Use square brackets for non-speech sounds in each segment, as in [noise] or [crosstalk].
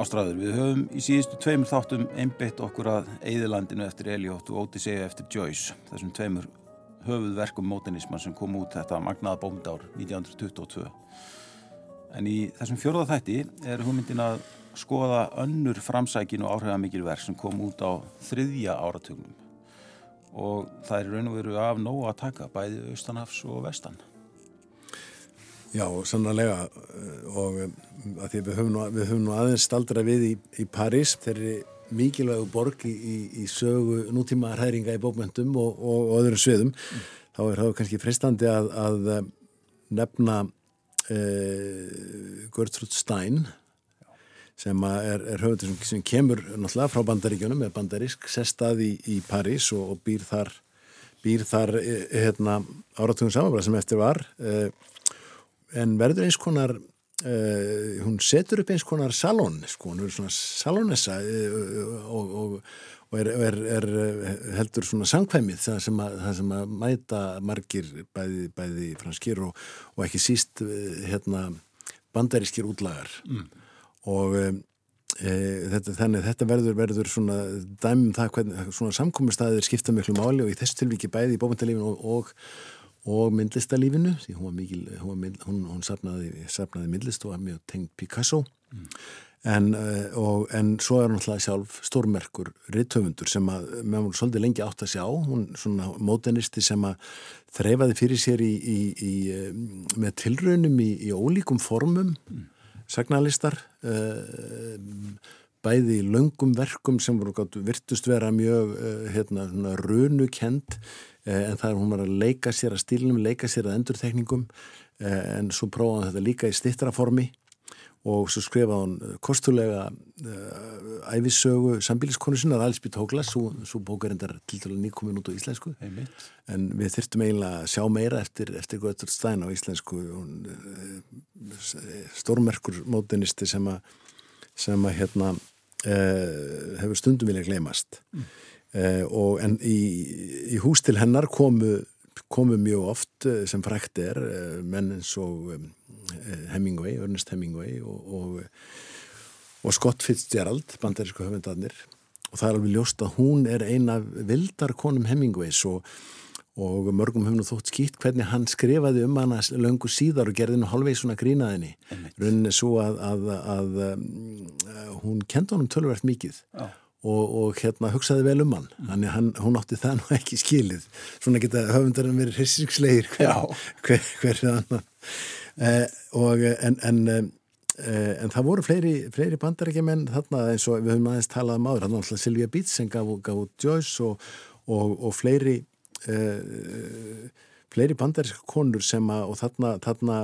Ástráður, við höfum í síðustu tveimur þáttum einbeitt okkur að Eðilandinu eftir Eliott og Odyssey eftir Joyce, þessum tveimur höfuðverkum mótenisman sem kom út þetta magnaða bóndár 1922. En í þessum fjörða þætti er hugmyndin að skoða önnur framsækin og áhrifamikil verk sem kom út á þriðja áratögnum og það er raun og veru af nóg að taka bæði austanafs og vestan. Já, sannlega og um, að því við höfum nú, við höfum nú aðeins staldra við í, í París þeirri mikilvægu borg í, í, í sögu nútíma hræringa í bókmyndum og, og, og öðrum sviðum mm. þá er það kannski fristandi að, að um, nefna uh, Gertrude Stein sem er, er höfundur sem, sem kemur náttúrulega frá bandaríkjunum með bandarísk sestað í, París og, og býr þar býr þar eh, hérna, áratugum samanbara sem eftir var uh, en verður eins konar uh, hún setur upp eins konar salón sko, hún er svona salónessa uh, og, og, og er, er, er heldur svona sangkvæmið það sem að, það sem að mæta margir bæði, bæði franskir og, og ekki síst hérna bandarískir útlagar mm. og um, e, þetta, þannig þetta verður, verður svona dæmum það hvernig svona samkominnstæðir skipta miklu máli og í þessu tilvíki bæði í bókmyndalífinu og og myndlistalífinu því hún var mikil, hún, hún, hún sapnaði, sapnaði myndlist og var mjög tengt Picasso mm. en, eh, og, en svo er hún alltaf sjálf stórmerkur rittöfundur sem að meðan hún svolítið lengi átt að sjá hún svona mótenisti sem að þreifaði fyrir sér í, í, í, eh, með tilraunum í ólíkum formum mm. sagnalistar uh, bæði í löngum verkum sem voru virtust vera mjög uh, hérna, runukend en það er hún var að leika sér að stílnum, leika sér að endurtekningum. Eh, en svo prófaði þetta líka í stittraformi og svo skrifaði hún eh, kostulega uh, æfisögu sambíliskonu sinna, Alsby Tóklas svo, svo bókar endar til dælu nýkomin út á íslensku. Einmitt. en við þurftum eiginlega að sjá meira eftir, eftir Götur Stein á íslensku. Stórmerkur mótinisti sem að sem að hérna uh, hefur stundum vilja glemast mm. Eh, og en í, í hús til hennar komu, komu mjög oft eh, sem frækt er eh, menn eins og Hemingway, Ernest Hemingway og, og, og Scott Fitzgerald, bandarísku höfundarnir. Og það er alveg ljóst að hún er eina vildar konum Hemingways og, og mörgum nú þótt skýtt hvernig hann skrifaði um hana löngu síðar og gerði nú halvveg svona grínaðinni rauninni svo að, að, að, að hún kenda honum tölverkt mikið. Já og, og hérna hugsaði vel um hann. Þannig hann, hún átti það nú ekki skilið. Svona geta höfundarinn verið hrissikslegir hver, hver, hver annan. Eh, og en, en, eh, en það voru fleiri, fleiri bandarækjumenn þarna eins og við höfum aðeins talað um áður. Þarna alltaf Silvia Beats sem gaf, út Joyce og, og, og fleiri eh, fleiri bandaríska konur sem að og þarna, þarna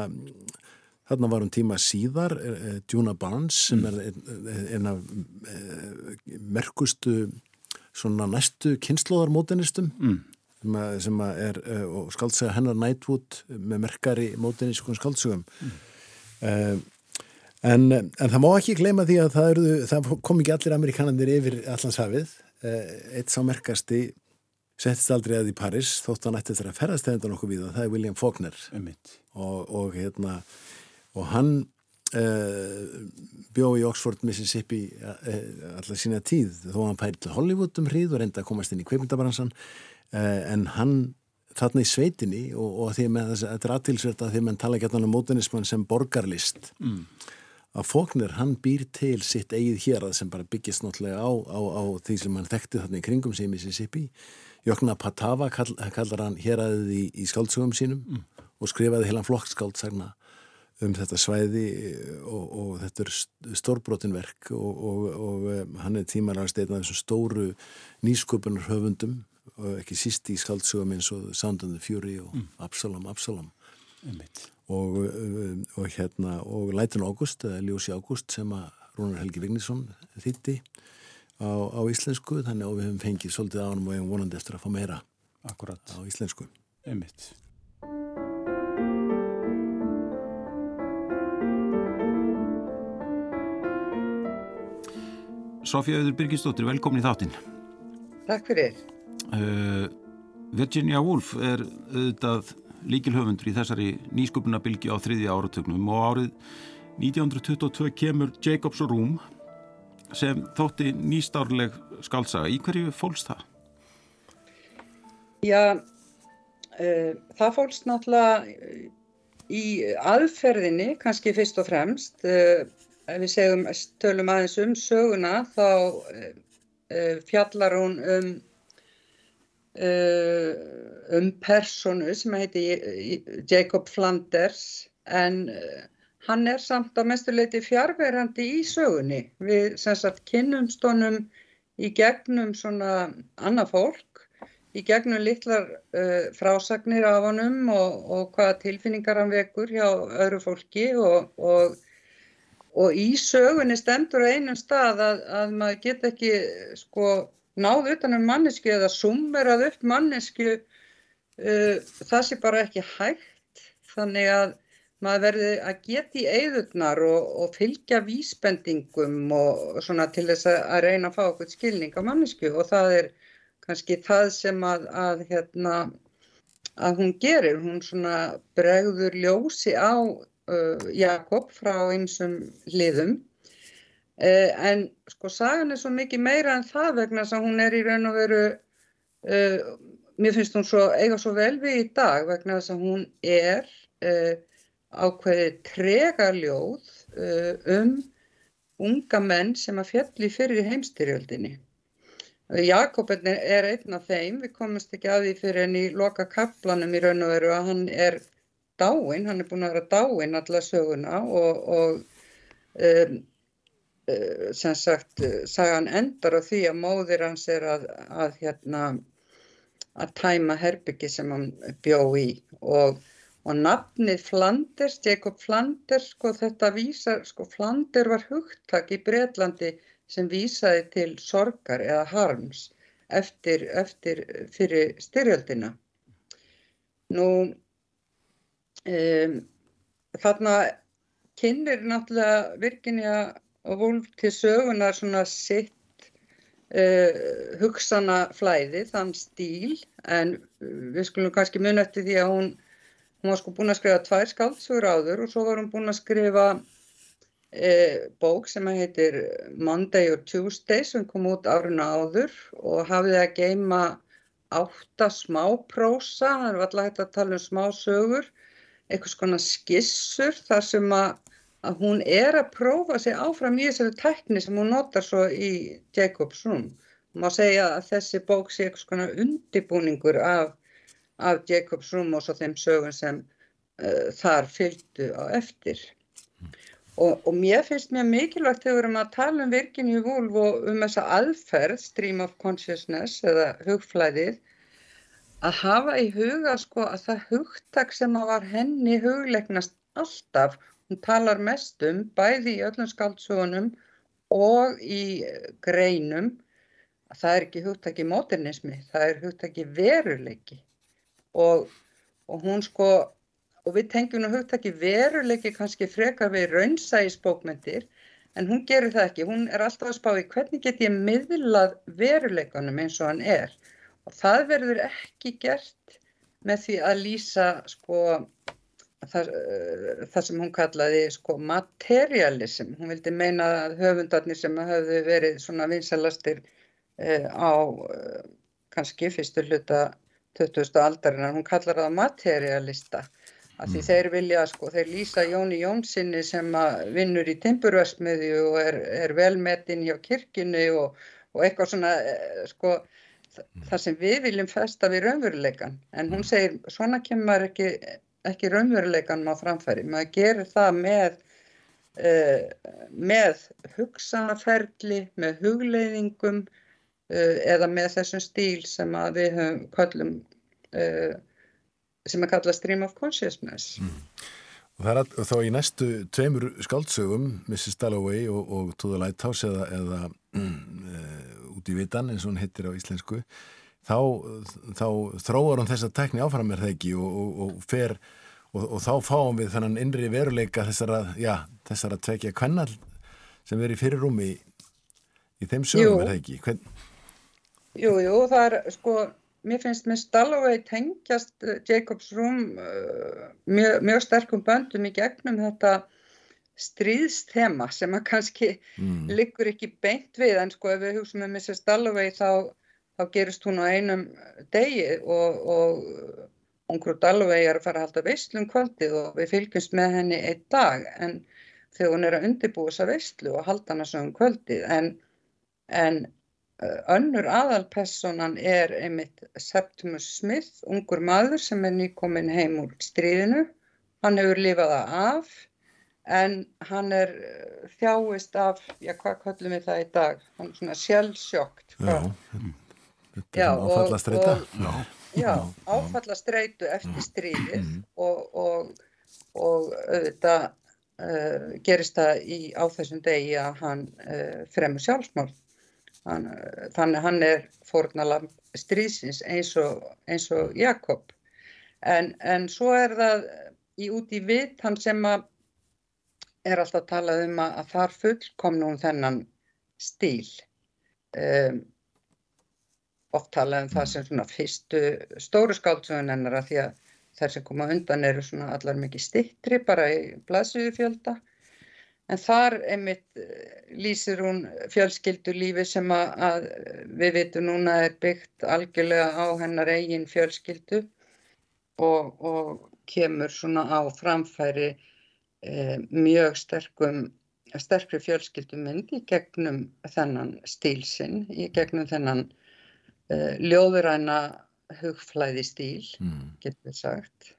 Þarna var um tíma síðar eh, Djuna Barnes sem mm. er eina eh, merkustu svona næstu kynnslóðarmótenistum mm. sem, sem er eh, og skaldsega hennar Nightwood með merkari mótenískun skaldsugum mm. uh, en, en það má ekki gleyma því að það, eru, það kom ekki allir amerikanandir yfir allanshafið uh, eitt sá merkasti settist aldrei að í Paris þótt hann ætti þetta að ferðast þegar nokkuð við og það er William Faulkner og, og hérna og hann uh, bjó í Oxford, Mississippi uh, alltaf sína tíð þó hann pæri til Hollywood um hríð og reynda að komast inn í kveimundabransan uh, en hann þarna í sveitinni og, og því með þess að þetta er aðtilsvert að því að mann tala ekki alltaf um mótunisman sem borgarlist mm. að Fóknir hann býr til sitt eigið hér að sem bara byggist náttúrulega á, á, á því sem hann þekkti þarna í kringum sig í Mississippi Jökna Patava kall, kallar hann hér aðið í, í skáldsugum sínum mm. og skrifaði heilan flokksskáldsagna um þetta svæði og, og þetta er stórbrotinverk og, og, og um, hann er tímaragst einn af þessum stóru nýsköpunar höfundum og ekki síst í skaldsögum eins og Sound and the Fury og mm. Absalom, Absalom og, um, og hérna og Lætin Ágúst, eða Ljósi Ágúst sem að Rúnar Helgi Vignísson þýtti á, á íslensku þannig að við hefum fengið svolítið á hann og við hefum vonandi eftir að fá meira Akkurat. á íslensku Einmitt Sofja Öður Birgisdóttir, velkomin í þáttinn. Takk fyrir. Uh, Virginia Woolf er auðvitað líkilhöfundur í þessari nýsköpunabilgi á þriðja áratögnum og árið 1922 kemur Jacobs Rúm sem þótti nýstárleg skálsaga. Í hverju fólst það? Já, uh, það fólst náttúrulega í aðferðinni, kannski fyrst og fremst. Uh, við segjum, tölum aðeins um söguna, þá uh, fjallar hún um, um personu sem heiti Jacob Flanders en hann er samt á mestuleiti fjárverandi í sögunni. Við sem sagt kynnumstónum í gegnum svona annað fólk, í gegnum litlar uh, frásagnir af honum og, og hvaða tilfinningar hann vekur hjá öðru fólki og, og, og í sögunni stendur á einum stað að, að maður get ekki sko náð utanum mannesku eða summerað upp mannesku, uh, það sé bara ekki hægt. Þannig að maður verði að geta í eigðurnar og, og fylgja vísbendingum og svona til þess að reyna að fá okkur skilning á mannesku og það er kannski það sem að, að, hérna, að hún gerir, hún svona bregður ljósi á Jakob frá einsum hliðum uh, en sko sagan er svo mikið meira en það vegna þess að hún er í raun og veru uh, mér finnst hún svo, eiga svo vel við í dag vegna þess að hún er uh, ákveðið tregaljóð uh, um unga menn sem að fjalli fyrir heimstyrjöldinni. Jakob er einn af þeim, við komumst ekki að því fyrir enn í loka kaplanum í raun og veru að hann er dáinn, hann er búin að vera dáinn alla söguna og, og um, uh, sem sagt sagan endar á því að móðir hans er að, að, hérna, að tæma herbyggi sem hann bjó í og Og nafnið Flanders, Jacob Flanders, sko þetta vísar, sko Flander var hugtak í Breitlandi sem vísaði til sorgar eða harms eftir, eftir fyrir styrjöldina. Nú, um, þarna kynir náttúrulega Virginia og Wolf til sögunar svona sitt uh, hugsanaflæði, þann stíl, en við skulum kannski mun eftir því að hún Hún var sko búin að skrifa tvær skáldsögur áður og svo var hún búin að skrifa e, bók sem heitir Monday or Tuesday sem kom út áruna áður og hafði að geima átta smáprósa, það er alltaf hægt að tala um smásögur, eitthvað svona skissur þar sem að, að hún er að prófa sig áfram í þessari tekni sem hún notar svo í Jacob's Room. Má segja að þessi bók sé eitthvað svona undibúningur af af Jacobs Rúmos og þeim sögum sem uh, þar fylgdu á eftir. Og, og mér finnst mér mikilvægt þegar við erum að tala um Virginia Woolf og um þessa aðferð, Stream of Consciousness eða hugflæðið, að hafa í huga sko að það hugtak sem að var henni hugleiknast alltaf, hún talar mest um bæði í öllum skáldsögunum og í greinum, að það er ekki hugtaki modernismi, það er hugtaki veruleiki. Og, og hún sko og við tengjum nú hugtaki veruleiki kannski frekar við raunsægisbókmyndir en hún gerir það ekki, hún er alltaf að spá í hvernig get ég miðlað veruleikanum eins og hann er og það verður ekki gert með því að lýsa sko það, það sem hún kallaði sko materialism, hún vildi meina að höfundarnir sem hafðu verið svona vinsalastir eh, á eh, kannski fyrstu hluta 20. aldarinnar, hún kallar það materialista að því mm. þeir vilja sko, þeir lýsa Jóni Jónssoni sem vinnur í timburversmiðju og er, er velmetinn hjá kirkinu og, og eitthvað svona eh, sko þar sem við viljum festa við raunveruleikan en hún mm. segir svona kemur ekki, ekki raunveruleikan á framfæri, maður gerir það með uh, með hugsanaferli, með hugleiðingum Uh, eða með þessum stíl sem að við höfum kallum uh, sem að kalla stream of consciousness mm. og það er að, þá í næstu tveimur skáldsögum Mrs. Dalloway og, og To the Lighthouse eða, eða mm, út í vitan eins og hún hittir á íslensku þá, þá þróar hún þessa tekni áfram er það ekki? Og, og, og fer og þá fáum við þannan innri veruleika þessara, já, þessara tvekja kvennal sem verið fyrir rúmi í, í þeim sögum er það ekki? Hvernig Jú, jú, það er sko, mér finnst með Stalloway tengjast uh, Jacob's Room uh, mjög, mjög sterkum böndum í gegnum þetta stríðstema sem að kannski mm. liggur ekki beint við en sko ef við hugsaum með Mrs. Dalloway þá, þá gerist hún á einum degi og, og ungur Dalloway er að fara að halda veistlum kvöldið og við fylgjumst með henni einn dag en þegar hún er að undirbúa þessa veistlu og halda hana svo um kvöldið en, en uh, önnur aðalpersonan er einmitt Septimus Smith, ungur maður sem er nýkomin heim úr stríðinu hann hefur lifað það af en hann er uh, þjáist af, já hvað kallum við það í dag, hann er svona sjálfsjókt. Já, þetta er svona áfallastreita. Já, áfallastreitu eftir stríðið mm. og, og, og auðvitað uh, gerist það í, á þessum degi að hann uh, fremur sjálfsmál. Hann, þannig hann er fórnalam stríðsins eins og, eins og Jakob. En, en svo er það í út í vitt hann sem að er alltaf talað um að, að þar fullkom nú þennan stíl. Um, oft talað um það sem svona fyrstu stóru skáldsögun hennar að því að þær sem koma undan eru svona allar mikið stittri bara í blaðsögu fjölda. En þar einmitt lýsir hún fjölskyldu lífi sem að, að við vitum núna er byggt algjörlega á hennar eigin fjölskyldu og, og kemur svona á framfæri mjög sterkum, sterkri fjölskyldumynd í gegnum þennan stílsinn, í gegnum þennan e, ljóðuræna hugflæði stíl, mm. getur við sagt.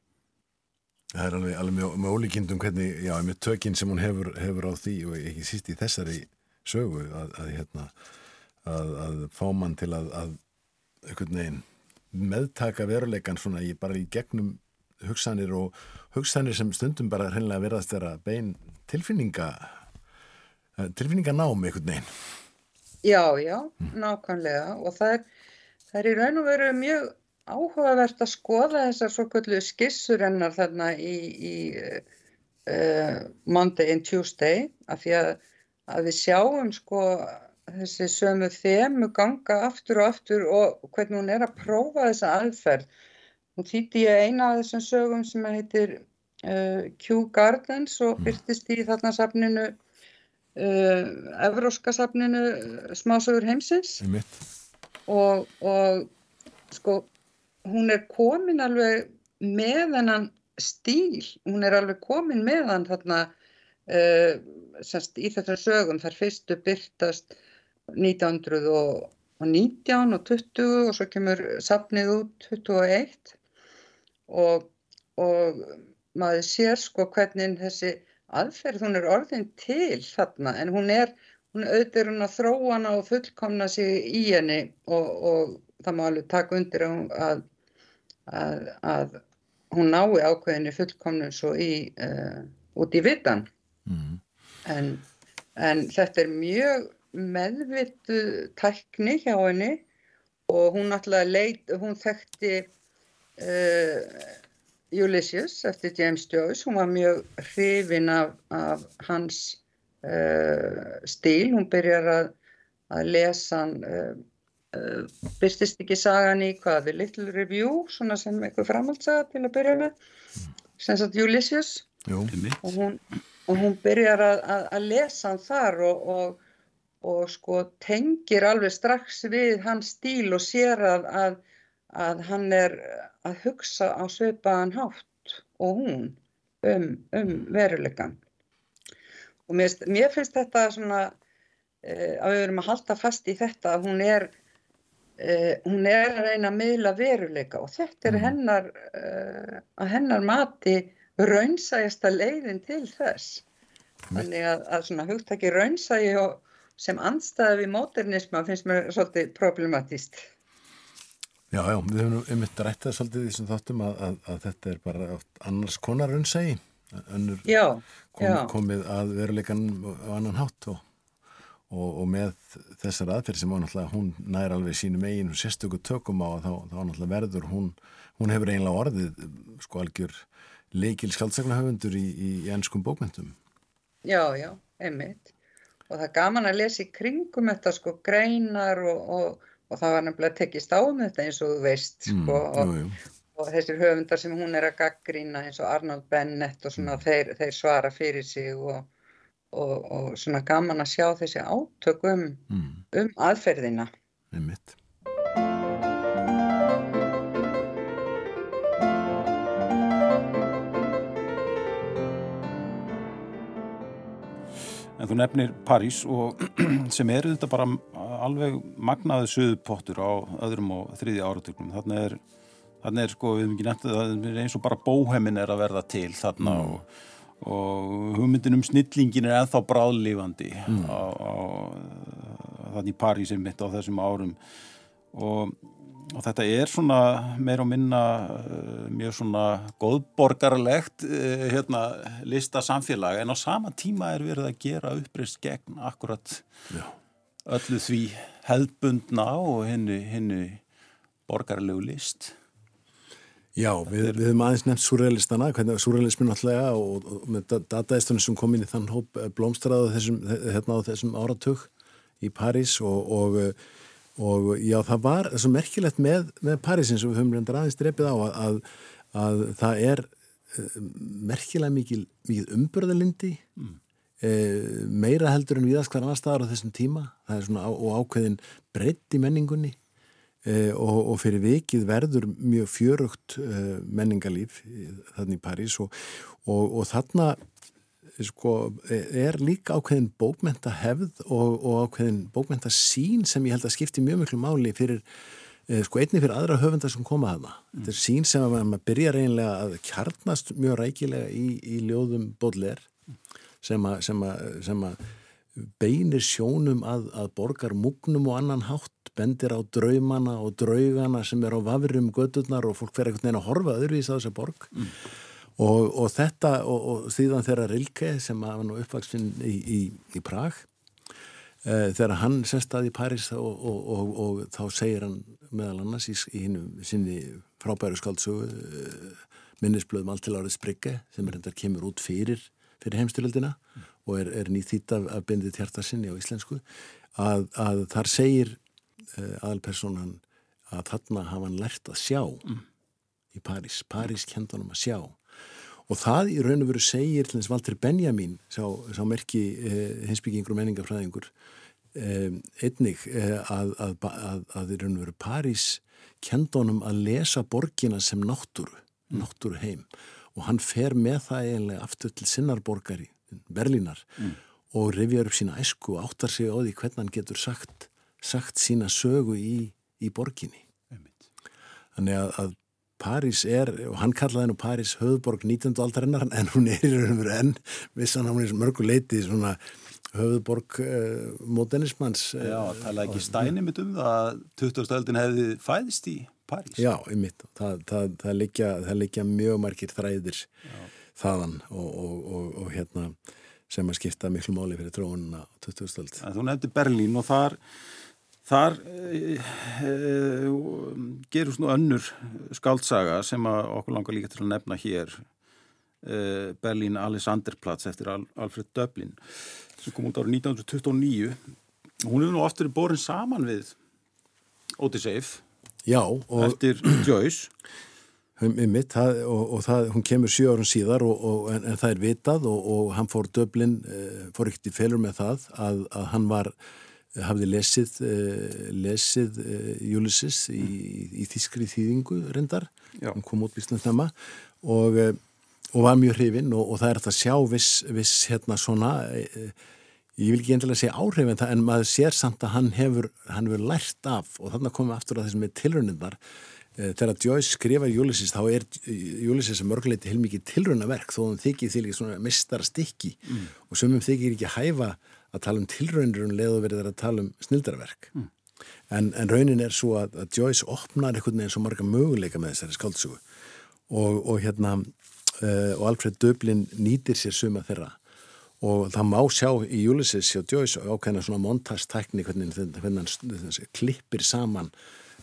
Það er alveg, alveg með, með ólíkindum hvernig, já, með tökinn sem hún hefur, hefur á því og ekki síst í þessari sögu að, að, hérna, að, að fá mann til að einhvern veginn meðtaka veruleikan svona í, bara í gegnum hugsanir og hugsanir sem stundum bara hreinlega verðast vera bein tilfinninga tilfinninganám einhvern veginn. Já, já, mm. nákvæmlega og það er, það er í raun og veru mjög áhugavert að skoða þessar svo kallu skissur hennar þarna í, í uh, Monday and Tuesday af því að, að við sjáum sko þessi sömu þemu ganga aftur og aftur og hvernig hún er að prófa þessa aðferð Nú þýtti ég eina af þessum sögum sem heitir uh, Kew Gardens og mm. byrtist í þarna safninu, uh, Evróska safninu uh, Smásögur heimsins. Og, og sko hún er komin alveg með hennan stíl, hún er alveg komin með hann þarna uh, semst, í þessum sögum. Þar fyrstu byrtast 1919 og 20 og svo kemur safnið út 21 og, og maður sér sko hvernig þessi aðferð, hún er orðin til þarna en hún er, hún auðvitað hún að þróa hana og fullkomna sig í henni og, og það má alveg taka undir að, að, að hún nái ákveðinni fullkomnum svo í, uh, út í vitan mm. en, en þetta er mjög meðvitu tækni hjá henni og hún alltaf leit, hún þekkti uh, Ulysses eftir James Joyce, hún var mjög hrifin af, af hans uh, stíl, hún byrjar að, að lesa hann, uh, byrstist ekki sagan í hvað, The Little Review, svona sem eitthvað framhaldsaga til að byrja með, sem sagt Ulysses. Og hún, og hún byrjar að, að, að lesa hann þar og, og og sko tengir alveg strax við hans stíl og sér að, að, að hann er að hugsa á sveipaðan hátt og hún um, um veruleikan. Og mér, mér finnst þetta svona uh, að við verum að halda fast í þetta að hún er, uh, hún er að reyna að miðla veruleika og þetta er mhm. hennar, uh, að hennar mati raunsægasta leiðin til þess. Þannig að, að svona hugtaki raunsægi sem anstæði við móternisma finnst mér svolítið problematíst. Já, já, við höfum einmitt rættað svolítið því sem þáttum að, að, að þetta er bara annars konar unnsægi, önnur já, kom, já. komið að veruleikan á annan hátt og, og, og með þessar aðferð sem ánáttúrulega hún nær alveg sínum eigin og sérstöku tökum á þá, þá ánáttúrulega verður hún, hún hefur einlega orðið sko algjör leikil skaldsagnahöfundur í, í, í ennskum bókmyndum. Já, já, einmitt og það er gaman að lesa í kringum þetta sko greinar og, og og það var nefnilega tekist á um þetta eins og þú veist mm, sko, og, jú, jú. og þessir höfundar sem hún er að gaggrína eins og Arnold Bennett og svona mm. þeir, þeir svara fyrir sig og, og, og svona gaman að sjá þessi átök um, mm, um aðferðina. einmitt. En þú nefnir París og [clears throat] sem eru þetta bara alveg magnaði söðupottur á öðrum og þriði áratöknum. Þannig er, þannig er sko, við hefum ekki nefnt að það er eins og bara bóhemmin er að verða til þarna og, og hugmyndin um snillingin er ennþá bráðlífandi á, á, þannig í París einmitt á þessum árum og og þetta er svona meir og minna uh, mjög svona góðborgarlegt uh, hérna, lista samfélag en á sama tíma er verið að gera uppreist gegn akkurat Já. Öllu því hefðbundna og henni, henni borgarlegu list Já, við, við höfum aðeins nefnt surrealistana, hvernig surrealismin náttúrulega og, og með da- dataistunum sem kom inn í þann hóp eh, blómstraðu þessum, hérna á þessum áratug í París og, og, eh, og já, það var svo merkilegt með, með Parísin sem við höfum reyndar aðeins drepið á að, að, að það er eh, merkilega mikil, mikil umburðalindi mm. Meira heldur en viðast hver annar staðar á þessum tíma. Það er svona og ákveðin breytt í menningunni. Eh, og, og fyrir vikið verður mjög fjörugt eh, menningarlíf í- þarna í París. Og, og, og þarna sko, er líka ákveðin bókmenta hefð og, og ákveðin bókmenta sín sem ég held að skipti mjög miklu máli fyrir eh, sko einni fyrir aðra höfundar sem koma að það. Þetta er sín sem að maður byrjar eiginlega að kjarnast mjög rækilega í, í ljóðum Baudelaire sem að, sem að, sem að beinir sjónum að, að borgar mugnum og annan hátt, bendir á draumana og draugana sem er á vafrum gödurnar og fólk fer einhvern veginn að horfa öðruvís á þessa borg. Og, og þetta og, og síðan þeirra Rilke sem var nú uppvaksinn í, í, í Prag e, þegar hann sest að í Paris og, og, og þá segir hann meðal annars í, í hinu sinni frábæru skaldsögu e, minnisblöðum allt til árið Sprigge sem er endar kemur út fyrir fyrir heimstyröldina og er, er nýtt þýtt af, af bindið hjartarsinni á íslensku að, að þar segir uh, aðalpersonan að þarna hafa hann lært að sjá í París, París kend honum að sjá. Og það í raun og veru segir til þess Valdur Benjamin sá, sá merki uh, hinsbyggingur og menningafræðingur um, einnig uh, að, að, að, að í raun og veru París kend honum að lesa borgina sem náttúru, náttúru heim og hann fer með það eiginlega aftur til sinnarborgari, Berlínar og rifjar upp sína æsku og áttar sig á því hvernig hann getur sagt, sagt sína sögu í, í borginni. einmitt. Þannig að, að París er, og hann kallaði nú París höfðborg 19. aldarinnar en hún er í raun og veru enn, vissan hann er mörgu leiti svona höfðborg uh, modernismans. eh, Já, tala ekki stæni mitt um það að 20. öldin hefði fæðist í París Já, einmitt. Það, það, það, liggja, það liggja mjög margir þræðir þaðan og, og, og, og hérna sem að skipta miklu máli fyrir tróunina á 20. öld. En þú nefndi Berlín og þar, þar e, e, gerust nú önnur skáldsaga sem okkur langar líka til að nefna hér e, Berlín Alexanderplatz eftir Al Alfred Döblin sem kom út árið 1929 hún hefur nú oftur borin saman við Odyssey Já, og eftir Joyce. Einmitt, það, og, og það, hún kemur sjö árum síðar og, og, en, en það er vitað og, og hann fór döblin, eh, fór ekkert í felur með það að, að hann var hafði lesið eh, lesið eh, Ulysses í, í þískri þýðingu reyndar, hann kom út vísnum þemma og, eh, og var mjög hrifinn og, og það er að sjá viss, viss hérna svona eh, ég vil ekki endilega segja áhrif en, það, en maður sér samt að hann hefur, hann hefur lært af. Og þannig komum við aftur að þessum með tilrauninnar Eh, þegar Joyce skrifar Ulysses þá er að mörguleiti heilmikið tilraunaverk þó hann þykir því líka svona mistara stykki mm. og sumum þykir ekki hæfa að tala um tilraunir um og verið að tala um snildarverk. Mm. en, en raunin er svo að, að Joyce opnar einhvern veginn svo marga möguleika með þessari skáldsögu. Og, og hérna uh, og Alfred Döblin nýtir sér suma þeirra og það má sjá í Ulysses hjá Joyce ákveðna svona montastækni hvernig, hann klippir saman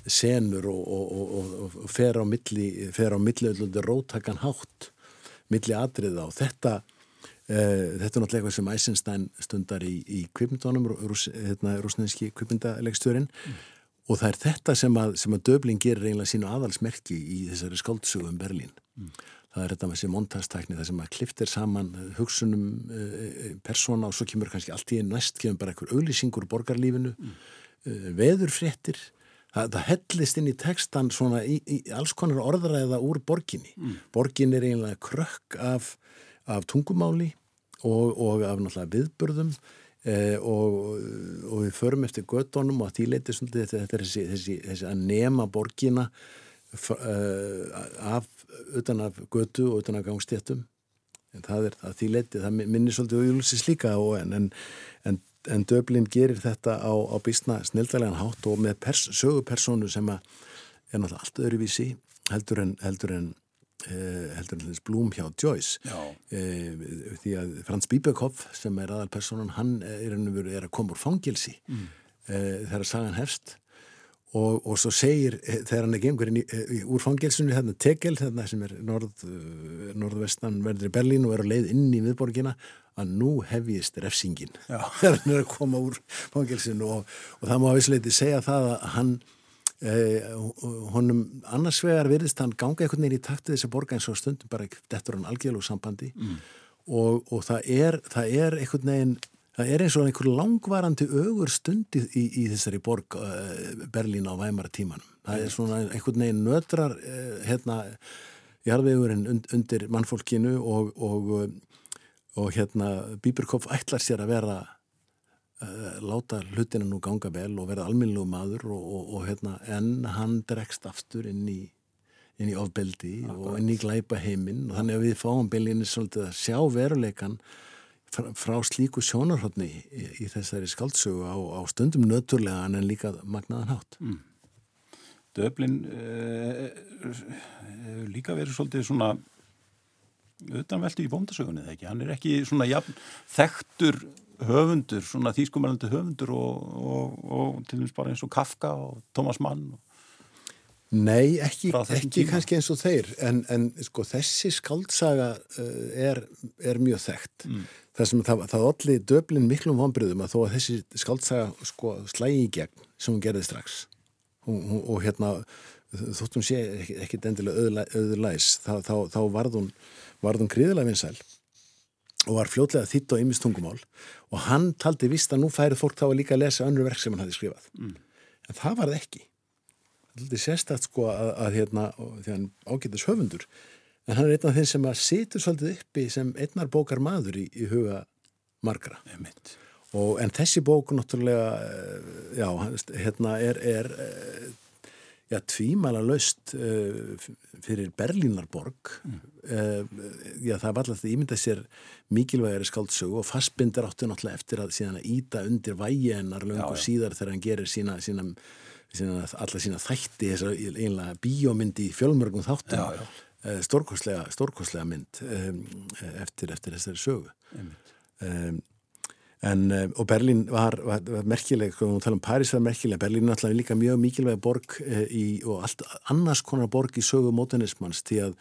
senur og, og, og, og fer á milli, fer á milli róttakan hátt milli atriða og þetta Uh, þetta er náttúrulega eitthvað sem Eisenstein stundar í, í kvipindónum, rús, hérna, rúsneski kvipindalegstjórin mm. og það er þetta sem að, sem að Döbling gerir eiginlega sínu aðalsmerki í þessari skáldsögu um Berlín. Mm. Það er þetta með þessi montastækni það sem að kliftir saman hugsunum uh, persóna og svo kemur kannski allt í einn næst kemur bara einhver auglýsingur borgarlífinu mm. veðurfréttir það, það hellist inn í textan svona í, í alls konar orðræða úr borginni mm. borgin er eiginlega krökk af, af tungumáli og, og af náttúrulega viðbörðum Eh, og, og við förum eftir göttunum og að því leiti þetta er þessi, þessi, þessi að nema borgina af utan af götu og utan af gangstéttum. En það er að því leiti, það minnir svolítið júlusis líka og en, en, en Döblin gerir þetta á, á bísna snildalegan hátt og með pers, sögupersonu sem er náttúrulega allt öðruvísi heldur en heldur en Uh, heldur en þess Blum hjá Joyce. Uh, því að Frans Bíbekhoff sem er aðalpersonan hann er, er að koma úr fangilsi mm. uh, þegar sagan hefst og, og svo segir þegar hann er gengur inn í, úr fangilsunni hérna Tegel þarna sem er norð, norðvestan verður í Berlín og er á leið inn í viðborgina að nú hefjist refsingin. [laughs] Þegar hann er að koma úr fangilsinu og, og það má að vissleiti segja það að hann Eh, honum annars vegar virðist hann ganga einhvern veginn í taktið þessi borga eins og stundum bara dettur hann algjörlug sambandi. Mm. og, og það er það er einhvern veginn það er eins og einhver langvarandi ögur stundi í, í þessari borg uh, Berlín á væmara tímanum það er svona einhvern veginn nötrar uh, hérna jarðvegurinn und, undir mannfólkinu og, og, og hérna Bíberkopf ætlar sér að vera uh, láta hlutina nú ganga vel og verða alminnlegu maður og, og, og hérna, en hann dregst aftur inn í, inn í ofbeldi Akkurat. og inn í glæpa heiminn og þannig að við fáum beilinni svolítið að sjá veruleikan frá, frá slíku sjónarhóttni í, í þessari skaldsögu á, á stundum nöturlega en líka magnaðan hátt. Mm. Döblin uh, uh, líka verið svolítið svona utanveldu í bóndasögunni þegar ekki, hann er ekki svona jafn, þekktur höfundur, svona þýskumalandi höfundur og, og, og til dæmis bara eins og Kafka og Thomas Mann og Nei, ekki, ekki kannski eins og þeir en, en sko þessi skaldsaga uh, er, er mjög þekkt mm. það sem það, það allir döblin miklum vonbröðum að þó að þessi skaldsaga sko slægi í gegn sem hún gerði strax og, og hérna þóttum sé ekki, ekki endilega öðurlæs þá, þá, þá varð hún, hún gríðilega vinsæl og var fljótlega þitt á ymistungumál og hann taldi vist að nú færi fólk þá að líka að lesa önnur verk sem hann hafi skrifað mm. en það var það ekki er sérstætt sko að, að hérna, því hann ágættis höfundur en hann er einn af þeim sem að situr svolítið uppi sem einnar bókar maður í, í huga margra. Og, en þessi bóku náttúrulega eh, já, hérna er, er eh, já, tvímala löst uh, fyrir Berlínarborg. Mm. já, það var alltaf það ímynda sér mikilvægari skáldsögu og fastbindir áttu náttúrulega eftir að síðan að íta undir vægi hennar löngu síðar þegar hann gerir sína, sína, sína alla sína þætti þessar einlega bíómyndi í fjölmörgum þáttum já, já. Uh, stórkoslega, stórkoslega mynd um, eftir, eftir þessari sögu um, En, eh, og Berlín var, var, var merkileg, við talum París var merkileg, Berlín er alltaf líka mjög mikilvæg borg e, í, og allt annars konar borg í sögu mótenismans því að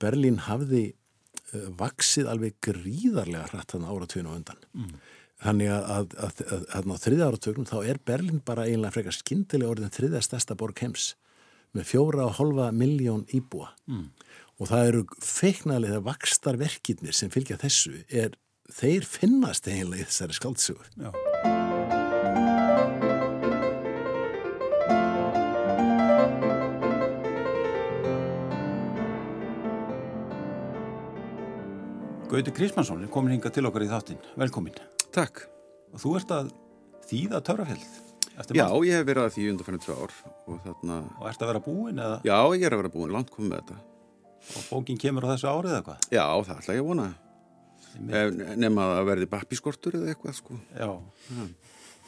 Berlín hafði vaksið alveg gríðarlega hrætt þannig áratugin og undan. Mm. Þannig að, að, að, að á þriða áratögnum þá er Berlín bara eiginlega frekar skindilega orðin þriða stærsta borg heims með fjóra og holfa miljón íbúa. Mm. Og það eru feiknarlega vakstar verkirnir sem fylgja þessu er þeir finnast eiginlega í þessari skaldsugur. Já. Gauti Krismansson er komin hinga til okkar í þáttinn. Velkomin. Takk. Og þú ert að þýða törrafjöld. Já, ég hef verið að því undan fyrir tvö ár. Og, þarna... og ert að vera búin eða? Já, ég er að vera búin, langt komið með þetta. Og bókin kemur á þessu árið eða hvað? Já, það ætla ég að vona. Nefn að verði bappiskortur eða eitthvað sko. Já, ja.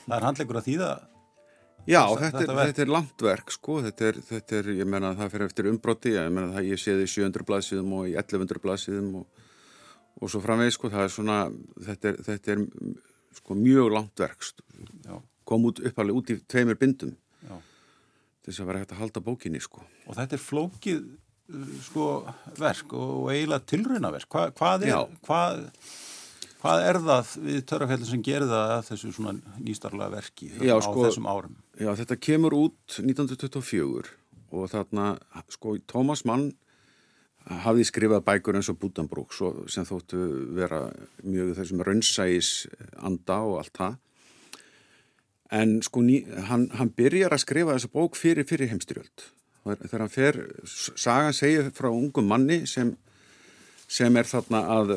það er handlegur að þýða Já, þetta, þetta, er, þetta er landverk sko, þetta er, þetta er, ég menna það fyrir eftir umbrotti, ég menna það ég séði í 700 blaðsíðum og í 1100 blaðsíðum og, og svo framvegð sko, það er svona, þetta er, þetta er sko mjög landverk, Já. kom út uppalega út í tveimur bindum Já. til þess að vera hægt að halda bókinni sko. Og þetta er flókið sko verk og eiginlega tilraunaverk Hva, hvað, hvað, hvað er það við törrafellin sem gerir það að þessu svona nýstarlega verki já, á sko, þessum árum? Já, þetta kemur út 1924 og þarna, sko, Tómas Mann hafði skrifað bækur eins og Bútanbrúk sem þóttu vera mjög þessum raunsægis anda og allt það. En sko ný, hann, hann byrjar að skrifa þessa bók fyrir fyrir heimstyrjöld þegar hann fer, sagan segir frá ungum manni sem, sem er þarna að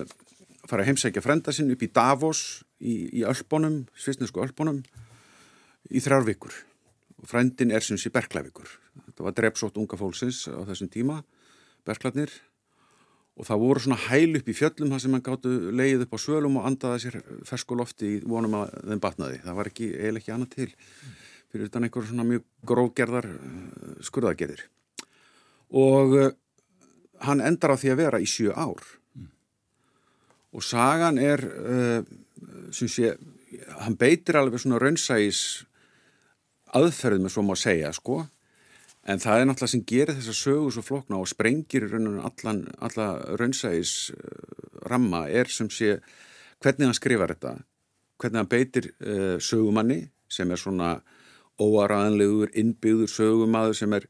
fara að heimsækja frenda sinn upp í Davos í, í Ölbónum, svisnesku Ölbónum í þrjár vikur. Og frendin er sem sé Berklavíkur. Þetta var drepsótt unga fólksins á þessum tíma Berklarnir og það voru svona hæl upp í fjöllum þar sem hann gáttu leið upp á svölum og andaði sér ferskulofti í vonum að þeim batnaði. Það var ekki, eiginlega ekki annað til fyrir utan einhver svona mjög grógerðar uh, skurðagerðir. Og uh, hann endar á því að vera í sjö ár. Mm. Og sagan er, uh, sem sé, hann beitir alveg svona raunsægis aðferð með svo má segja, sko En það er náttúrulega sem gerir þessa sögu svo flokna og sprengir allan, alla raunsægis uh, ramma er sem sé hvernig hann skrifar þetta, hvernig hann beitir uh, sögumanni sem er svona óaraðanlegur, innbyggður sögumadur sem er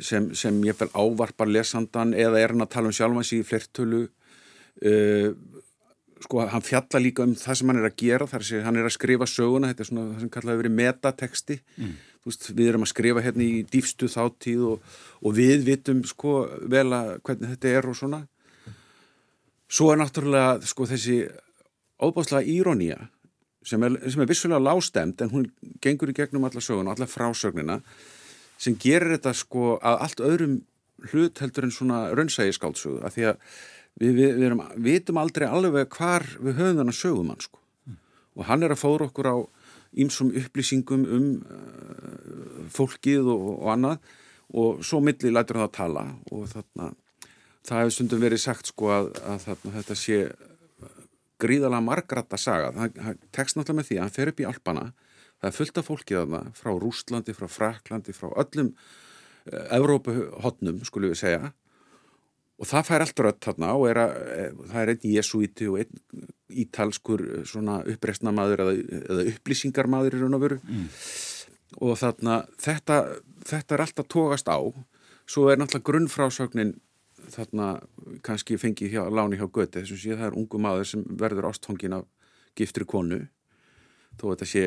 sem, sem ég vel ávarpar lesandan eða er hann að tala um sjálfansi í flertölu uh, sko hann fjalla líka um það sem hann er að gera þar sem hann er að skrifa söguna, þetta er svona það sem kallaði verið metateksti mm veist, við erum að skrifa hérna í dýfstu þáttíð og, og við vitum sko vel að hvernig þetta er og svona svo er náttúrulega sko þessi óbáslega írónía sem er, sem er vissulega lástemt en hún gengur í gegnum alla sögun og alla frásögnina sem gerir þetta sko að allt öðrum hlut heldur en svona raunsægi skáldsögu að því að við, við, við erum, vitum aldrei alveg hvar við höfum þennan sögumann sko mm. og hann er að fóra okkur á ímsum upplýsingum um uh, fólkið og, og annað og svo milli lætur hann að tala og þarna það hefur stundum verið sagt sko að, að þarna, þetta sé gríðalega margratta saga, það tekst náttúrulega með því að hann fer upp í Alpana, það er fullt af fólkið þarna frá Rústlandi, frá Fraklandi frá öllum uh, Evrópuhotnum skulum við segja. Og það fær allt rött þarna og er að, eh, það er einn jesuíti og einn ítalskur eh, svona uppreistnamaður eða, eða upplýsingarmaður í raun og veru. Mm. og þarna þetta, þetta er alltaf tókast á. Svo er náttúrulega grunnfrásögnin þarna kannski fengið hjá, láni hjá göti þessum sé það er ungu maður sem verður ástfangin af giftri konu. Þó þetta sé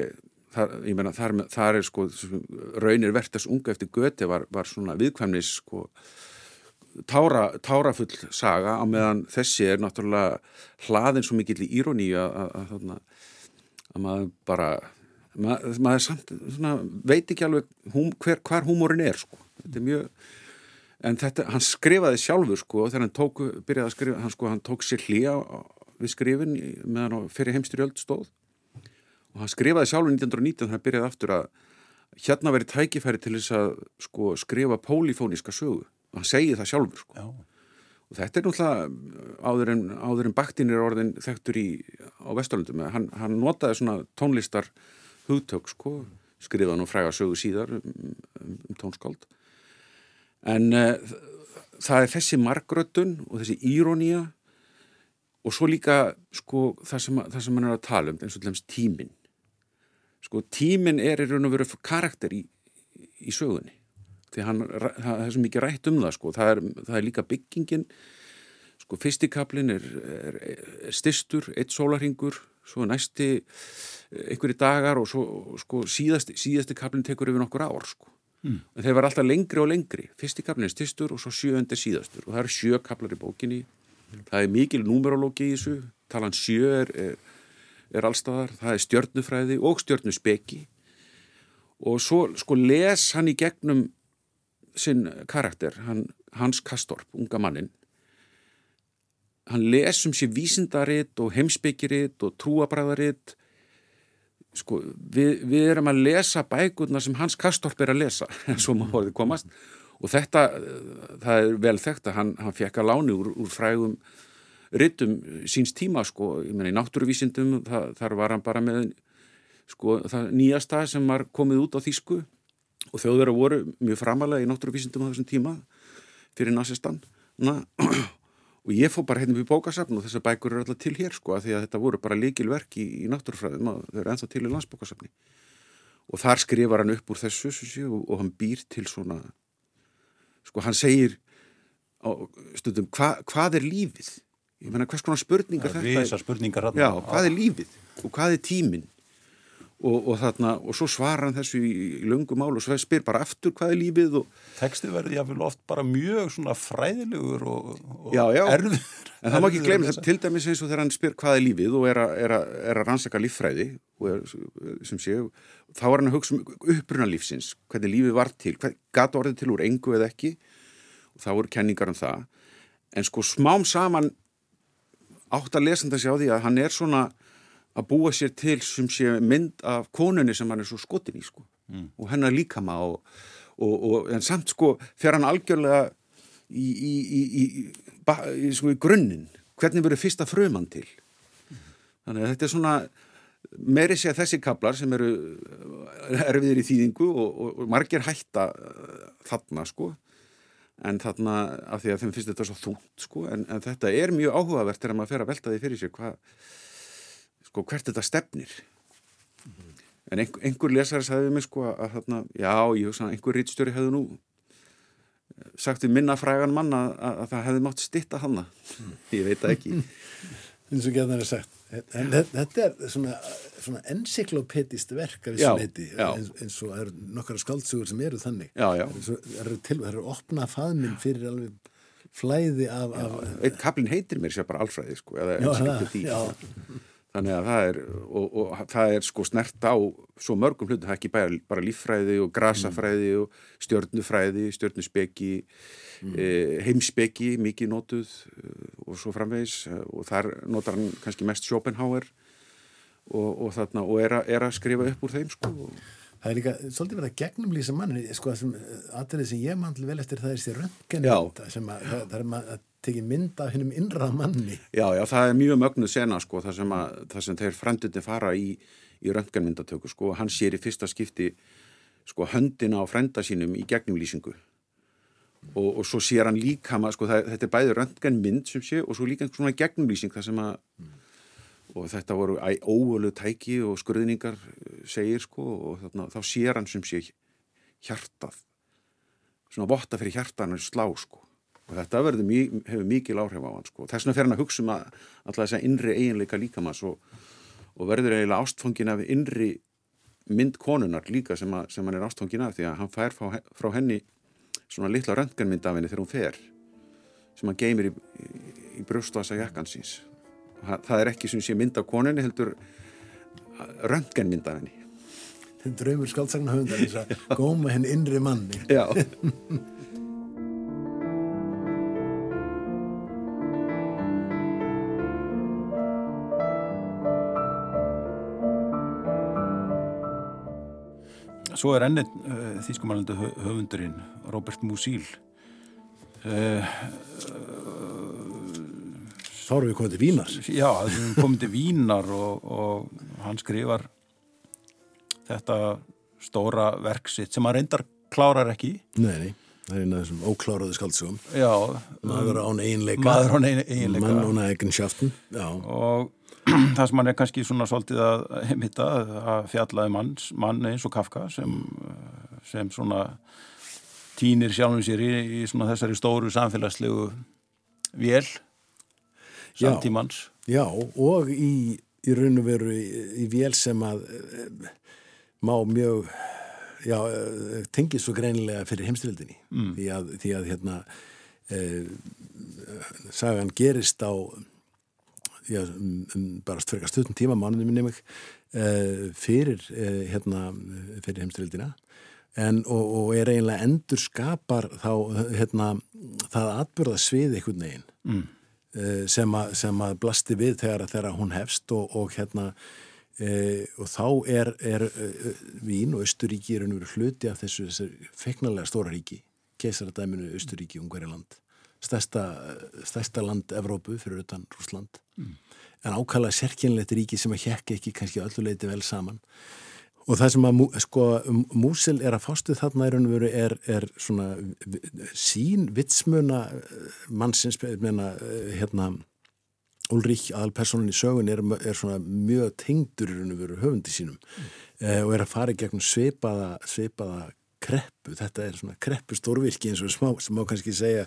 það, ég menna þar, þar er sko raunir verðast unga eftir göti var, var svona viðkvæmnis sko tára, tárafull saga á meðan þessi er náttúrulega hlaðin svo mikill í íróni að, að, að, að maður bara maður, maður samt, svona, veit ekki alveg hum, hver, hvar húmórin er sko. þetta er mjög en þetta, hann skrifaði sjálfur sko þegar hann tók, byrjaði að skrifa, hann sko hann tók sér hlýja við skrifin meðan fyrir heimstyrjöld stóð og hann skrifaði sjálfur 1919 þannig að hann byrjaði aftur að hérna verið tækifæri til þess að sko skrifa pólifóníska sögu og hann segir það sjálfur sko. og þetta er náttúrulega áður en, áður en baktin er orðin þekktur í á Vesturlundum hann, hann notaði svona tónlistar hugtök sko, skrifaði nú fræga sögu síðar um, um, um tónskáld. En uh, það er þessi margröttun og þessi írónía og svo líka sko það sem, það sem hann er að tala um eins og til dæmis tímin sko tímin er í raun og veru karakter í, í sögunni því hann, það er svo mikið rætt um það sko, það er, það er líka byggingin sko, fyrstikablin er, er, er styrstur, eitt sólarhingur svo næsti einhverju dagar og svo sko síðasti, síðasti kablin tekur yfir nokkur ár sko. Mm. en þeir var alltaf lengri og lengri. Fyrstikablin er styrstur og svo sjööndir síðastur. Og það eru sjö kablar í bókinni. Mm. það er mikil númerológi í þessu. Talan sjö er, er allstaðar, það er stjörnufræði og stjörnuspeki. Og svo sko les hann í gegnum sinn karakter, hann, Hans Kastorp, unga mannin hann lesum sér vísindaritt og heimsbyggiritt og trúabræðaritt sko, við, við erum að lesa bækurna sem Hans Kastorp er að lesa og maður horfið komast. Og þetta, það er vel þekkt að hann, hann fekk að láni úr, úr frægum rittum síns tíma sko, ég menna í náttúruvísindum það, þar var hann bara með sko, það nýjasta sem var komið út á þýsku og þjóðverðar voru mjög framalega í náttúruvísindum á þessum tíma fyrir nazistan [clears throat] og ég fór bara hérna við bókasafn og þessar bækur eru alltaf til hér sko að því að þetta voru bara líkilverk í, í náttúrufræðum og þau eru enþá til í landsbókasafni. Og þar skrifar hann upp úr þessu og, og hann býr til svona sko hann segir stundum hva, hvað er lífið? Ég menna hvers konar spurningar ja, þetta spurningar, já, hvað er lífið og hvað er tíminn og, og þarna og svo svarar hann þessu í, í lungum mál og svo spyr bara aftur hvað er lífið og Teksti verði jáfnvel oft bara mjög svona fræðilegur og, og já, já. erður en það má ekki gleyma þetta til dæmis eins og þegar hann spyr hvað er lífið og er að, er er rannsaka líffræði er, sem sé þá er hann að hugsa um uppruna lífsins hvernig lífið var til, hvað gata orðið til úr engu eða ekki. Og þá eru kenningar um það. En sko smám saman átt að lesanda sig á því að hann er svona að búa sér til sem sé mynd af konunni sem hann er svo skotin í sko mm. og hennar líkama og, og, og en samt sko fer hann algjörlega í, í, í, í sko, grunninn hvernig verður fyrsta frumann til mm. þannig að þetta er svona meiri sé að þessi kablar sem eru erfiðir í þýðingu og, og margir hætta uh, þarna sko en þarna af því að þeim finnst þetta svo þúnt sko en, en þetta er mjög áhugavert þegar maður fer að velta því fyrir sér hvað sko hvert þetta stefnir mm -hmm. en einhver, einhver lesari sagði mig sko að þarna, já, ég hugsa að einhver rítstjóri hefði nú eh, sagt við minna frægan manna að, að það hefði mátt stitta hanna mm. [laughs] ég veit það ekki eins og getur það sagt en þetta er svona, svona encyklopedist verk af þessum heiti eins, eins og er nokkara skaldsugur sem eru þannig já, já. það eru til, það eru opna faðminn fyrir alveg flæði af, af eitt kaplin heitir mér sér bara alfræði sko, eða encyklopedi þannig að það er og, og það er sko snert á svo mörgum hlutum, það er ekki bara, bara líffræði og grasafræði mm. og stjörnufræði stjörnuspeki mm. e, heimspeki, mikið nótuð e, og svo framvegis og þar notar hann kannski mest Schopenhauer og, og þarna og er, a, er að skrifa upp úr þeim sko Það er líka svolítið verið að gegnumlýsa manni sko aðrið sem ég mandli vel eftir það er þessi röntgenmynda sem að, það, það er að tekið mynda hennum innra manni. Já, já, það er mjög mögnuð sena sko, það sem, sem þeir frendunni fara í, í röntgenmyndatöku sko, hann sér í fyrsta skipti sko höndina á frenda sínum í gegnumlýsingu og, og svo sér hann líka maður, sko, það, þetta er bæði röntgenmynd sem sé og svo líka svona gegnumlýsing það sem að mm. og þetta voru óölu tæki og skurðningar eh, segir sko og þarna, þá sér hann sem sé hjartað svona votta fyrir hjartan og slá sko og þetta hefur mikil áhrif á hann sko. þess vegna fer hann að hugsa um að alltaf þess að innri eiginleika líkamanns og, og verður eiginlega ástfangin af innri mynd konunar líka sem, að, sem hann er ástfangin af því að hann fær frá, frá henni svona litla röntgenmynd af henni þegar hún fer sem hann geymir í, í, í brjóstvasa jakkansins það, það er ekki sem sé mynd af konunni heldur röntgenmynd af henni. Þetta er draumur skaldsagna höfundar góma henn innri manni. Já [laughs] Svo er ennið uh, eh, þýskumalandi höfundurinn Robert Musil. Uh, Þá erum við komið til Vínar. Já, við erum komið til Vínar og, og hann skrifar þetta stóra verksitt sem hann reyndar klárar ekki. Nei, nei Það er eina af þessum ókláraðu skaldsugum Maður án einleika án einleika Mann án eigensjaften Og [clears throat] það sem hann er kannski svona svolítið að heimita að fjallaði um manns, mann eins og Kafka sem, sem svona týnir sjálfum sér í, í svona þessari stóru samfélagslegu vél samtímans. Já, já og í, í raun og veru í, í vél sem að e, má mjög já, e, tengið svo greinilega fyrir heimstyrildinni mm. því, því að hérna e, sagan gerist á já, um, um bara frekar stuttum tíma mánuðum minni mig uh, fyrir, uh, hérna, fyrir heimstrildina en, og, og er eiginlega endur skapar þá hérna, það atbyrða svið einhvern veginn mm. uh, sem, a, sem að blasti við þegar, þegar hún hefst og, og hérna og þá er, er Vín og Östuríki er hluti af þessu, feiknarlega stóra ríki keisardæminu Östuríki, Ungverjaland stærsta, stærsta land Evrópu fyrir utan Rúsland mm. en ákala sérkynlegt ríki sem að hjekka ekki kannski öllu leiti vel saman og það sem að sko, Músil er að fástu þarna er, er, er svona sín vitsmuna mannsins meina, hérna Ulrich, aðalpersonin í sögun er, er svona mjög tengdur í raun og veru höfundi sínum mm. eh, og er að fara gegnum sveipaða, sveipaða kreppu, þetta er svona kreppu stórvirki eins og smá, sem má kannski segja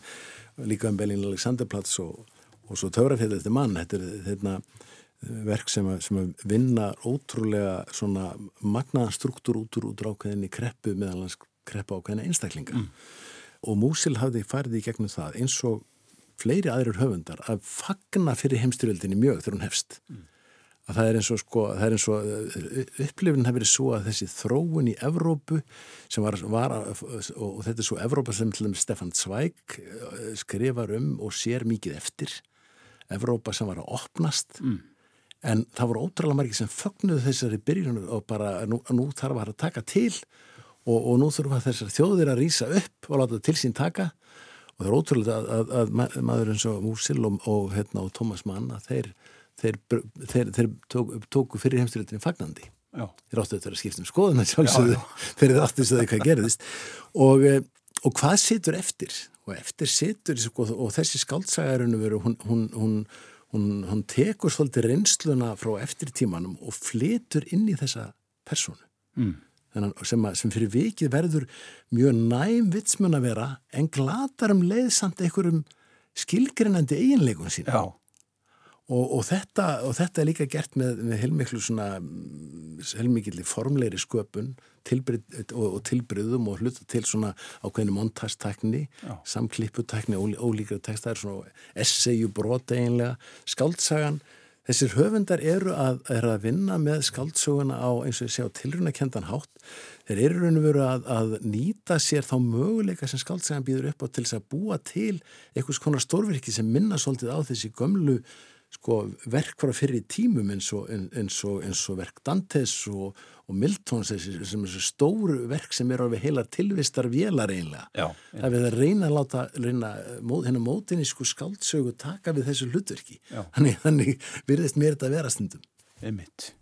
líka um Belín Alexanderplats og, og svo Töfrafjall eftir mann, þetta er þetta verk sem að, sem að vinna ótrúlega svona magnaðan struktúr út úr ákveðinni kreppu meðalans kreppa ákveðina einstaklinga mm. og Músil hafði farið í gegnum það eins og fleiri aðrir höfundar að fagna fyrir heimstyrjöldinni mjög þegar hún hefst mm. Að það er eins og sko, er eins og upplifin hefur verið svo að þessi þróun í Evrópu sem var, var og þetta er svo Evrópa sem Stefan Zweig eh, skrifar um og sér mikið eftir. Evrópa sem var að opnast. Mm. En það voru ótrúlega margir sem fögnuðu þessari byrjun og bara nú, nú þarf að taka til og, og nú þurfa þessar þjóðir að rýsa upp og láta til sín taka. Og það er ótrúlega að, að, að maður eins og Músil og, og, hérna, og Thomas Mann þeir, þeir, þeir, þeir tóku, tóku fyrir heimstyrlutinni fagnandi. Já. þeir áttu þetta að skipta um skoðun þeir áttu þess að það hvað gerðist. Og, og hvað situr eftir? Og eftir situr sko, og þessi skáltsagarinu veru hún, hún, hún hún, hún tekur svolítið reynsluna frá eftirtímanum og flytur inn í þessa personu mm. sem, sem fyrir vikið verður mjög næm vitsmun að vera en glatar um leiðsamt einhverjum skilgrinnandi eiginleikum sín Já Og, og, þetta, og þetta er líka gert með, með heilmiklu svona heilmikli formleiri sköpun tilbrið, og, og tilbriðum og hluta til svona ákveðinu montastekni samklipputekni, ólíkra tekst það er svona essayu brot eiginlega. Skaldsagan, þessir höfundar eru að, er að vinna með skaldsöguna á eins og ég sé á tilrunakendan hátt. Þeir eru raun og veru að, að nýta sér þá möguleika sem skaldsagan býður upp á til þess að búa til einhvers konar stórverki sem minna svolítið á þessi gömlu sko, verk frá fyrir tímum eins og, eins og, eins og verk Dantes og, og Miltons sem er stóru verk sem er við heila tilvistar vélar einlega. Já, það er við að reyna að láta reyna, móð, hennar mótinni sko skáldsögu taka við þessu hlutverki. Þannig, þannig virðist mér þetta að vera stundum. Emitt.